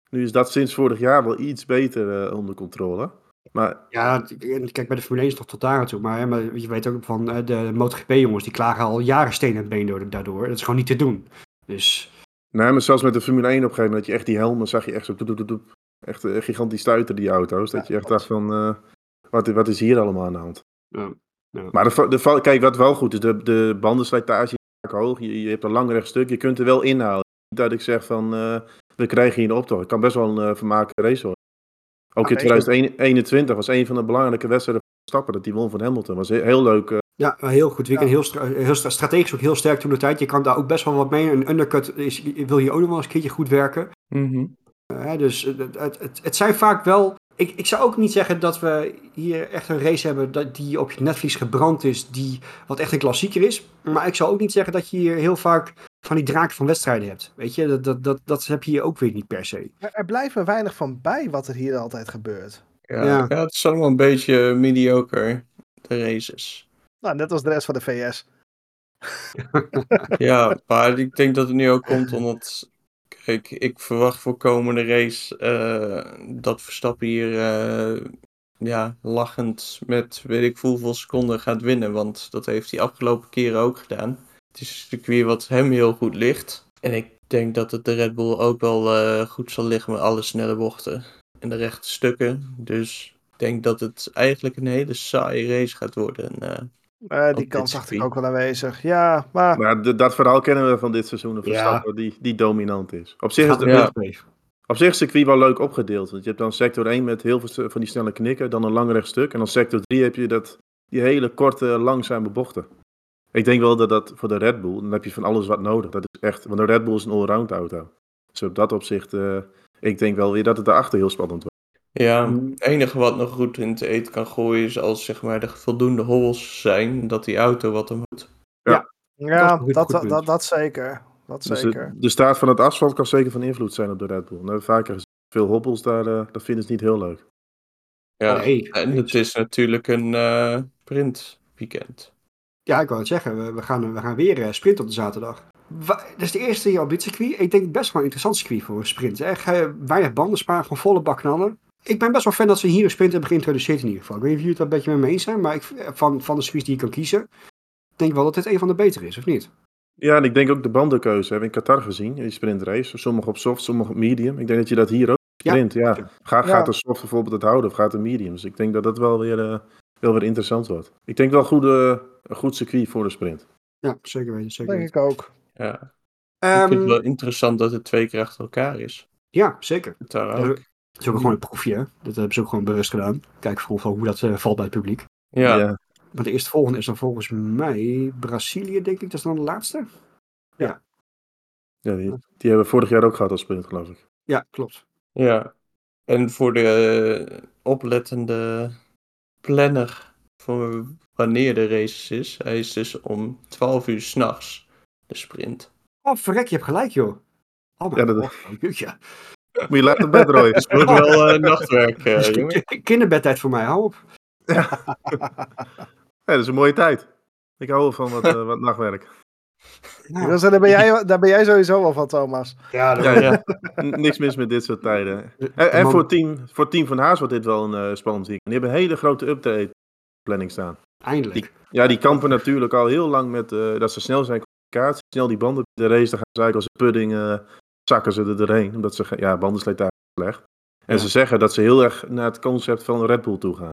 Nu is dat sinds vorig jaar wel iets beter eh, onder controle. Maar Ja, en kijk, bij de Formule 1 is het toch tot daar toe. Maar, hè, maar je weet ook van eh, de MotoGP-jongens, die klagen al jaren steen in het been door- daardoor. Dat is gewoon niet te doen. Dus Nee, maar zelfs met de Formule 1 op een gegeven moment, dat je echt die helmen zag je echt zo doep, doep, doep. Echt eh, gigantisch stuiter die auto's. Dat Ja, je echt dacht van, wat, wat is hier allemaal aan de hand? ja, ja. Maar de, kijk, wat wel goed is, de, de bandenslijtage is vaak hoog. Je, je hebt een lang rechtstuk, je kunt er wel inhalen. Niet dat ik zeg van, we krijgen hier een optocht. Het kan best wel een uh, vermakelijke race worden. Ook in zeker. 2021 was een van de belangrijke wedstrijden van Stappen, dat die won van Hamilton. was heel, heel leuk. eh, Ja, heel goed. Weekend Ja. heel, stra- heel stra- strategisch ook heel sterk toen de tijd. Je kan daar ook best wel wat mee. Een undercut is, wil je ook nog wel eens een keertje goed werken. Eh, hè, dus het, het, het, het zijn vaak wel. Ik, ik zou ook niet zeggen dat we hier echt een race hebben dat die op je netvlies gebrand is, die wat echt een klassieker is. Maar ik zou ook niet zeggen dat je hier heel vaak van die draken van wedstrijden hebt. Weet je, dat, dat, dat, dat heb je hier ook weer niet per se. Er, er blijft maar weinig van bij wat er hier altijd gebeurt. Ja, Ja. ja. het is allemaal een beetje mediocre, de races. Nou, net als de rest van de VS. Ja, maar ik denk dat het nu ook komt omdat. Kijk, ik verwacht voor komende race eh, dat Verstappen hier eh, ja, lachend met weet ik hoeveel seconden gaat winnen. Want dat heeft hij afgelopen keren ook gedaan. Het is een circuit wat hem heel goed ligt. En ik denk dat het de Red Bull ook wel eh, goed zal liggen met alle snelle bochten en de rechte stukken. Dus ik denk dat het eigenlijk een hele saaie race gaat worden. En, eh, Eh, die kans zag ik ook wel aanwezig. Ja, maar maar de- dat verhaal kennen we van dit seizoen. Van Ja. Verstappen, die, die dominant is. Op zich is, de, Ja. op zich is het circuit wel leuk opgedeeld. Want je hebt dan sector 1 met heel veel van die snelle knikken. Dan een lang rechtstuk. En dan sector 3 heb je dat, die hele korte, langzame bochten. Ik denk wel dat dat voor de Red Bull, dan heb je van alles wat nodig. Dat is echt, want de Red Bull is een allround auto. Dus op dat opzicht, eh, ik denk wel weer dat het daarachter heel spannend wordt. Ja, Mm. het enige wat nog goed in te eten kan gooien is als zeg maar er voldoende hobbels zijn dat die auto wat hem moet. ja, goed- dat, dat, dat, dat zeker. Dat Dus zeker. de, de staat van het asfalt kan zeker van invloed zijn op de Red Bull. Dat hebben we vaker gezien. Veel hobbels, daar, eh, dat vinden ze niet heel leuk. Ja, en het is natuurlijk een eh sprint weekend. Ja, ik wou het zeggen. We, we, gaan, we gaan weer eh, sprinten op de zaterdag. Dat is de eerste jaar op dit circuit. Ik denk best wel een interessant circuit voor een sprint. Echt eh, weinig banden sparen, gewoon volle bak knallen. Ik ben best wel fan dat ze hier een sprint hebben geïntroduceerd in ieder geval. Ik weet niet of jullie het daar een beetje mee eens zijn, maar ik, van, van de circuits die je kan kiezen, ik denk wel dat dit een van de betere is, of niet? Ja, en ik denk ook de bandenkeuze hebben we in Qatar gezien, in die sprintrace. Sommige op soft, sommige op medium. Ik denk dat je dat hier ook sprint. Ja, Ga. Gaat de soft bijvoorbeeld het houden of gaat de medium? Dus ik denk dat dat wel weer, eh, wel weer interessant wordt. Ik denk wel goede, een goed circuit voor de sprint. Ja, zeker weten. Zeker denk weten. ik ook. Ja, ik Ehm, vind het wel interessant dat het twee keer achter elkaar is. ja, zeker. Daar Ja, ook. Het is ook gewoon een proefje. hè. Dat hebben ze ook gewoon bewust gedaan. Kijken vooral hoe dat eh, valt bij het publiek. Ja, Maar de eerste volgende is dan volgens mij Brazilië, denk ik. Dat is dan de laatste. Ja, die, die hebben we vorig jaar ook gehad als sprint, geloof ik. Ja, klopt. ja. En voor de eh, oplettende planner voor wanneer de race is, hij is dus om 12 uur s'nachts, de sprint. Oh, verrek, je hebt gelijk, joh. Oh, Ja, mijn dat- god. Jeetje. Moet je laten bed rooien. Het wordt wel eh, nachtwerk, eh, Dus jongen. ki- Kinderbedtijd voor mij, hou op. Ja, dat is een mooie tijd. Ik hou wel van wat, eh, wat nachtwerk. Wil zeggen, daar, ben jij, daar ben jij sowieso wel van, Thomas. Ja, dat- Ja, Niks mis met dit soort tijden. En, en voor, team, voor team van Haas wordt dit wel een eh, spannend weekend. Die hebben een hele grote update planning staan. eindelijk. Ja, die kampen natuurlijk al heel lang met eh, dat ze snel zijn kwalificatie. Snel die banden de race, dan gaan ze eigenlijk als een pudding eh, zakken ze er doorheen. Omdat ze, ja, bandenslijtage slecht. En Ja. ze zeggen dat ze heel erg naar het concept van Red Bull toe gaan.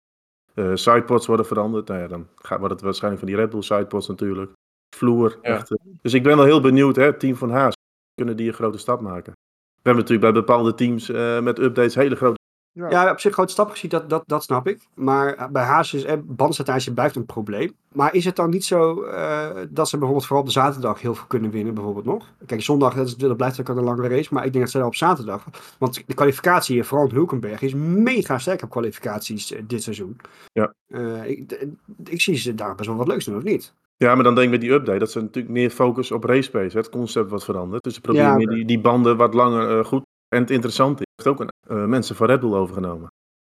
Eh sidepods worden veranderd. Nou ja, dan gaat, wordt het waarschijnlijk van die Red Bull sidepods natuurlijk. Vloer. Ja. Echt, eh. Dus ik ben wel heel benieuwd, hè, het team van Haas. Kunnen die een grote stap maken? We hebben natuurlijk bij bepaalde teams eh, met updates hele grote Ja, op zich grote stap gezien, dat, dat, dat snap ik. Maar eh, bij Haas is eh, bandslijtage blijft een probleem. Maar is het dan niet zo eh, dat ze bijvoorbeeld vooral op de zaterdag heel veel kunnen winnen, bijvoorbeeld nog? Kijk, zondag dat, is, dat blijft ook een langere race, maar ik denk dat ze dan op zaterdag... Want de kwalificatie, hier, vooral in Hulkenberg, is mega sterk op kwalificaties dit seizoen. Ja. Eh, ik, ik zie ze daar best wel wat leuks doen, of niet? Ja, maar dan denk ik met die update dat ze natuurlijk meer focus op race pace. hè. Het concept wat veranderd. Dus ze proberen Ja, meer oké. die, die banden wat langer eh, goed. En het interessante is, heeft ook een, eh, mensen van Red Bull overgenomen.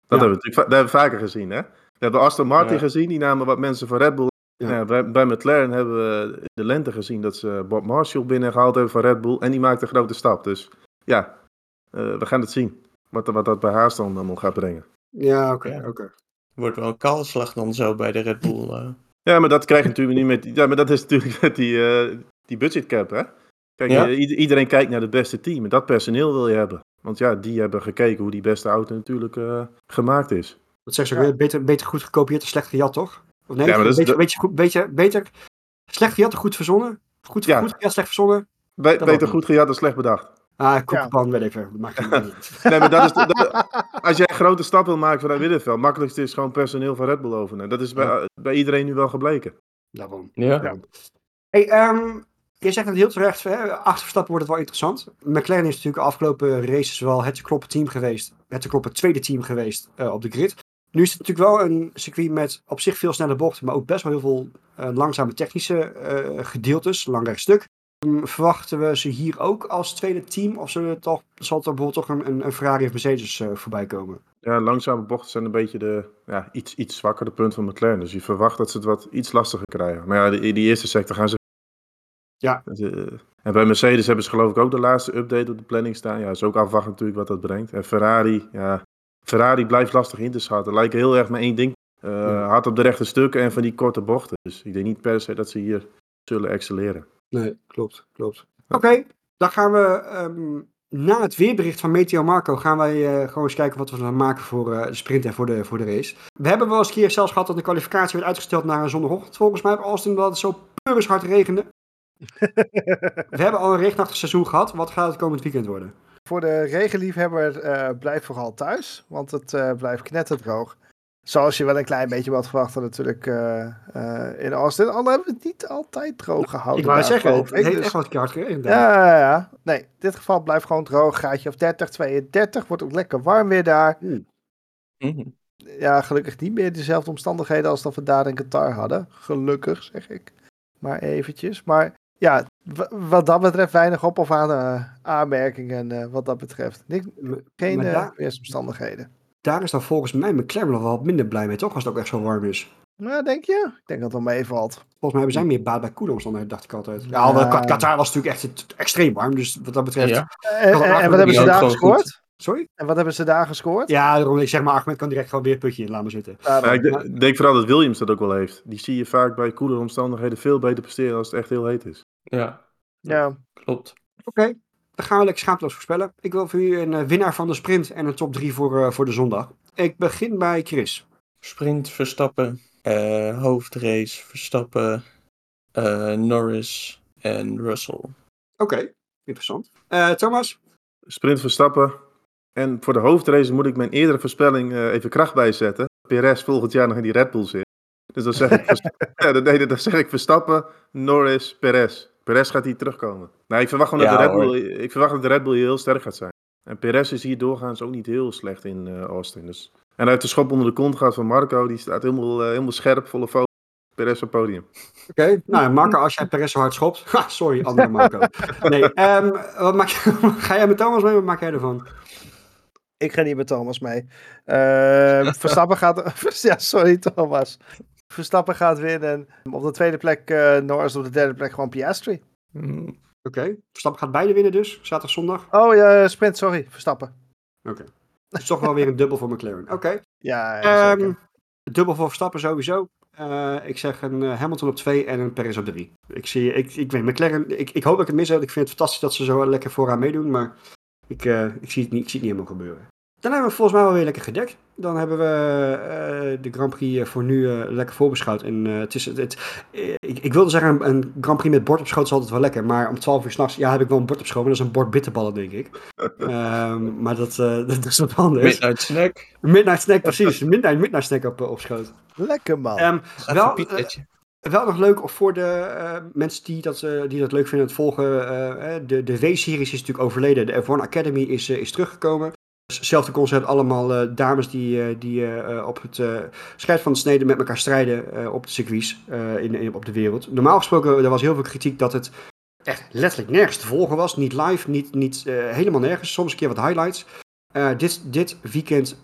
Dat Ja. hebben we natuurlijk dat hebben we vaker gezien. Hè? We hebben Aston Martin Ja. gezien, die namen wat mensen van Red Bull. Ja. Ja. bij, bij McLaren hebben we in de lente gezien dat ze Bob Marshall binnengehaald hebben van Red Bull. En die maakt een grote stap. Dus ja, eh, we gaan het zien. Wat, wat dat bij Haas dan allemaal gaat brengen. Ja, oké, oké. Wordt wel een kaalslag dan zo bij de Red Bull. Ja, maar dat krijg je natuurlijk niet met. Ja, maar dat is natuurlijk met die, eh die budgetcap, hè? Kijk, Ja. eh, ieder- iedereen kijkt naar het beste team. En dat personeel wil je hebben. Want ja, die hebben gekeken hoe die beste auto natuurlijk eh, gemaakt is. Dat zeggen ze ook, Ja. beter, beter goed gekopieerd dan slecht gejat, toch? Of nee, Ja, maar dat is beetje, de- beetje, goed, beetje, beter slecht gejat dan goed verzonnen? Goed, Ja. goed gejat, slecht verzonnen? Be- beter goed gejat dan slecht bedacht. Ah, koekenpan, weet ik veel. Dat maakt niet. Nee, maar dat is de- dat- als jij een grote stap wil maken vanuit Middenveld, makkelijkste is gewoon personeel van Red Bull overnemen. Dat is bij, bij iedereen nu wel gebleken. Daarom. Ja. Ja. Hey, ehm, je zegt het heel terecht, hè? achter Verstappen wordt het wel interessant. McLaren is natuurlijk de afgelopen races wel het te kloppen team geweest. Het te kloppen tweede team geweest eh, op de grid. Nu is het natuurlijk wel een circuit met op zich veel snelle bochten, maar ook best wel heel veel eh, langzame technische eh, gedeeltes, lang rechtstuk. Verwachten we ze hier ook als tweede team? Of zullen er toch, zal er bijvoorbeeld toch een, een, Ferrari of Mercedes eh, voorbij komen? Ja, langzame bochten zijn een beetje de ja, iets, iets zwakkere punt van McLaren. Dus je verwacht dat ze het wat iets lastiger krijgen. Maar ja, die, die eerste sector gaan ze. Ja. En bij Mercedes hebben ze geloof ik ook de laatste update op de planning staan. Ja, is ook afwachten natuurlijk wat dat brengt. En Ferrari, ja, Ferrari blijft lastig in te schatten. Lijken heel erg maar één ding. Eh, Ja. Hard op de rechte stukken en van die korte bochten. Dus ik denk niet per se dat ze hier zullen excelleren. Nee, klopt, klopt. Oké, dan gaan we ehm, na het weerbericht van Meteo Marco gaan wij eh, gewoon eens kijken wat we gaan maken voor eh, de sprint en voor de, voor de race. We hebben wel eens een keer zelfs gehad dat de kwalificatie werd uitgesteld naar een zondagochtend volgens mij op Austin, omdat het zo pleuris hard regende. We hebben al een regenachtig seizoen gehad. Wat gaat het komend weekend worden? Voor de regenliefhebber eh blijf vooral thuis, want het eh, blijft knetterdroog. Zoals je wel een klein beetje wat verwachten natuurlijk eh, eh, in Austin. Al hebben we het niet altijd droog gehouden. ik wou zeggen, het ik. heeft Dus- echt keer hard. Ja, ja, ja. Nee, in dit geval blijft gewoon droog. Gaatje of 30, 32. Wordt ook lekker warm weer daar. Mhm. Ja, gelukkig niet meer dezelfde omstandigheden als dat we daar in Qatar hadden. Gelukkig, zeg ik. Maar eventjes. Maar ja, w- wat dat betreft weinig op of aan eh, aanmerkingen eh, wat dat betreft. Niks, geen weersomstandigheden. Daar is dan volgens mij McLaren nog wel wat minder blij mee, toch? Als het ook echt zo warm is. Nou, denk je? Ik denk dat het wel meevalt. Volgens mij hebben zij meer baat bij koele omstandigheden, dacht ik altijd. Ja, Qa- Qatar was natuurlijk echt extreem warm, dus wat dat betreft... Ja. En, wat hebben ze daar gescoord? Sorry? En wat hebben ze daar gescoord? Ja, daarom ik zeg maar, Ahmed kan direct gewoon weer het putje in, maar zitten. Ja, ik de- denk vooral dat Williams dat ook wel heeft. Die zie je vaak bij koelere omstandigheden veel beter presteren als het echt heel heet is. Ja, ja. klopt. Oké, dan gaan we lekker schaamteloos voorspellen. Ik wil voor u een eh, winnaar van de sprint en een top 3 voor, eh, voor de zondag. Ik begin bij Chris. Sprint Verstappen, eh, hoofdrace Verstappen, eh, Norris en Russell. Oké, interessant. Eh, Thomas? Sprint Verstappen. En voor de hoofdrace moet ik mijn eerdere voorspelling eh, even kracht bijzetten. Perez volgend jaar nog in die Red Bull zit. Dus dan zeg ik, ja, dan, nee, dan zeg ik Verstappen, Norris, Perez. Perez gaat hier terugkomen. Nou, ik verwacht gewoon dat de Red hoor. Bull, ik verwacht dat de Red Bull hier heel sterk gaat zijn. En Perez is hier doorgaans ook niet heel slecht in eh, Austin. Dus. En heeft de schop onder de kont gehad van Marco. Die staat helemaal, eh, helemaal scherp, volle focus. Perez op het podium. Oké, nou Marco, als jij Perez zo hard schopt. Ha, sorry, andere Marco. Nee, ehm, wat maak, ga jij met Thomas mee? Wat maak jij ervan? Ik ga niet met Thomas mee. Eh, Verstappen gaat... ja, sorry Thomas. Verstappen gaat winnen. Op de tweede plek eh Norris, op de derde plek gewoon Piastri. Mm, Oké. Verstappen gaat beide winnen dus, zaterdag, zondag. Oh ja, sprint, sorry. Verstappen. Dat is toch wel weer een dubbel voor McLaren. Oké. Ja, ja. Ehm, dubbel voor Verstappen sowieso. Eh, ik zeg een eh, Hamilton op 2 en een Perez op 3. Ik zie, ik, ik weet, McLaren, ik, ik hoop dat ik het mis heb. Ik vind het fantastisch dat ze zo lekker vooraan meedoen, maar ik, ik, zie het niet, ik zie het niet helemaal gebeuren. Dan hebben we volgens mij wel weer lekker gedekt. Dan hebben we eh, de Grand Prix eh, voor nu eh, lekker voorbeschouwd. En eh, het is, het, het- ik, ik wilde zeggen, een, Grand Prix met bord op schoot is altijd wel lekker. Maar om 12 uur s'nachts, ja, heb ik wel een bord op schoot. Maar dat is een bord bitterballen, denk ik. Ehm, maar dat, eh, dat is wat anders. Midnight snack. Midnight snack, precies. Midnight, midnight snack op, op schoot. Lekker man. Ehm, Wel, wel nog leuk voor de eh, mensen die dat, eh, die dat leuk vinden het volgen. de de W-series is natuurlijk overleden. De F1 Academy is, is teruggekomen. Hetzelfde concept, allemaal eh, dames die, eh, die eh, op het schijf van de snede met elkaar strijden op de circuits in, in- op de wereld. Normaal gesproken, er was heel veel kritiek dat het echt letterlijk nergens te volgen was. Niet live, niet, niet helemaal nergens. Soms een keer wat highlights. Dit, dit weekend,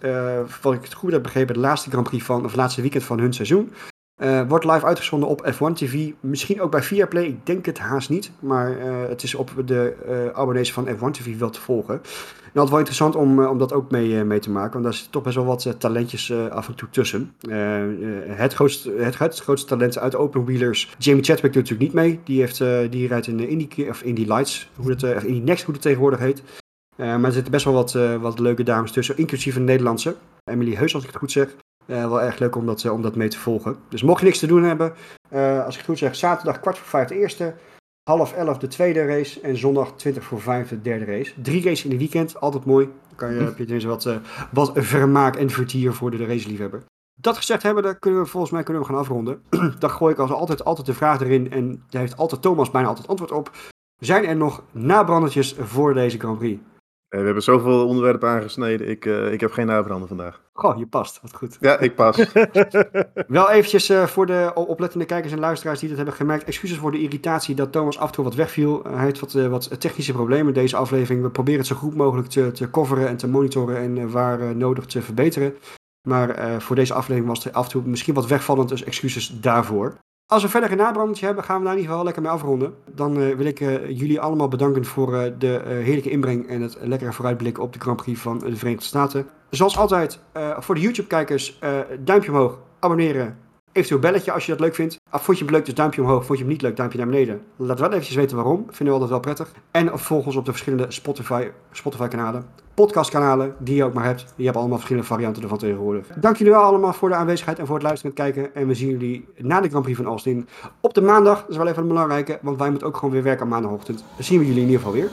wat ik het goed heb begrepen, de laatste Grand Prix van, of laatste weekend van hun seizoen. Eh, wordt live uitgezonden op F1 TV. Misschien ook bij Viaplay. Ik denk het haast niet. Maar eh, het is op de eh, abonnees van F1 TV wel te volgen. En dat wel interessant om, om dat ook mee, mee te maken. Want daar zitten toch best wel wat talentjes af en toe tussen. Het, grootste, het, grootste talent uit Open Wheelers. Jamie Chadwick doet natuurlijk niet mee. Die, heeft, die rijdt in Indy, of Lights. Hoe eh, of Next, hoe het tegenwoordig heet. Maar er zitten best wel wat, wat leuke dames tussen. Inclusief een Nederlandse. Emily Heus, als ik het goed zeg. Eh, wel erg leuk om dat, eh, om dat mee te volgen. Dus mocht je niks te doen hebben, eh, als ik het goed zeg, zaterdag kwart voor vijf de eerste, half elf de tweede race en zondag 20 voor vijf de derde race. Drie races in een weekend, altijd mooi. Dan kan je, heb je tenminste wat, wat vermaak en vertier voor de raceliefhebber. Dat gezegd hebben, dan kunnen we volgens mij kunnen we gaan afronden. dan gooi ik als altijd, altijd de vraag erin en daar heeft altijd Thomas bijna altijd antwoord op. Zijn er nog nabrandertjes voor deze Grand Prix? Eh, we hebben zoveel onderwerpen aangesneden. Ik, eh, ik heb geen nabranden vandaag. Goh, je past. Wat goed. Ja, ik pas. Wel eventjes eh, voor de oplettende kijkers en luisteraars die dat hebben gemerkt. Excuses voor de irritatie dat Thomas af en toe wat wegviel. Hij heeft wat, wat technische problemen in deze aflevering. We proberen het zo goed mogelijk te, te coveren en te monitoren en waar nodig te verbeteren. Maar voor deze aflevering was het af en toe misschien wat wegvallend, dus excuses daarvoor. Als we verder een nabrandetje hebben, gaan we daar in ieder geval lekker mee afronden. Dan eh, wil ik eh, jullie allemaal bedanken voor eh, de heerlijke inbreng en het lekkere vooruitblikken op de Grand Prix van de Verenigde Staten. Zoals altijd, voor de YouTube-kijkers, duimpje omhoog, abonneren, eventueel belletje als je dat leuk vindt. Ah, vond je hem leuk, dus duimpje omhoog. Vond je hem niet leuk, duimpje naar beneden. Laat wel eventjes weten waarom. Vinden we altijd wel prettig. En volg ons op de verschillende Spotify, Spotify-kanalen, podcastkanalen die je ook maar hebt. Je hebt allemaal verschillende varianten ervan tegenwoordig. Dank jullie wel allemaal voor de aanwezigheid en voor het luisteren en het kijken. En we zien jullie na de Grand Prix van Austin op de maandag. Dat is wel even een belangrijke, want wij moeten ook gewoon weer werken aan maandagochtend. Dan zien we jullie in ieder geval weer.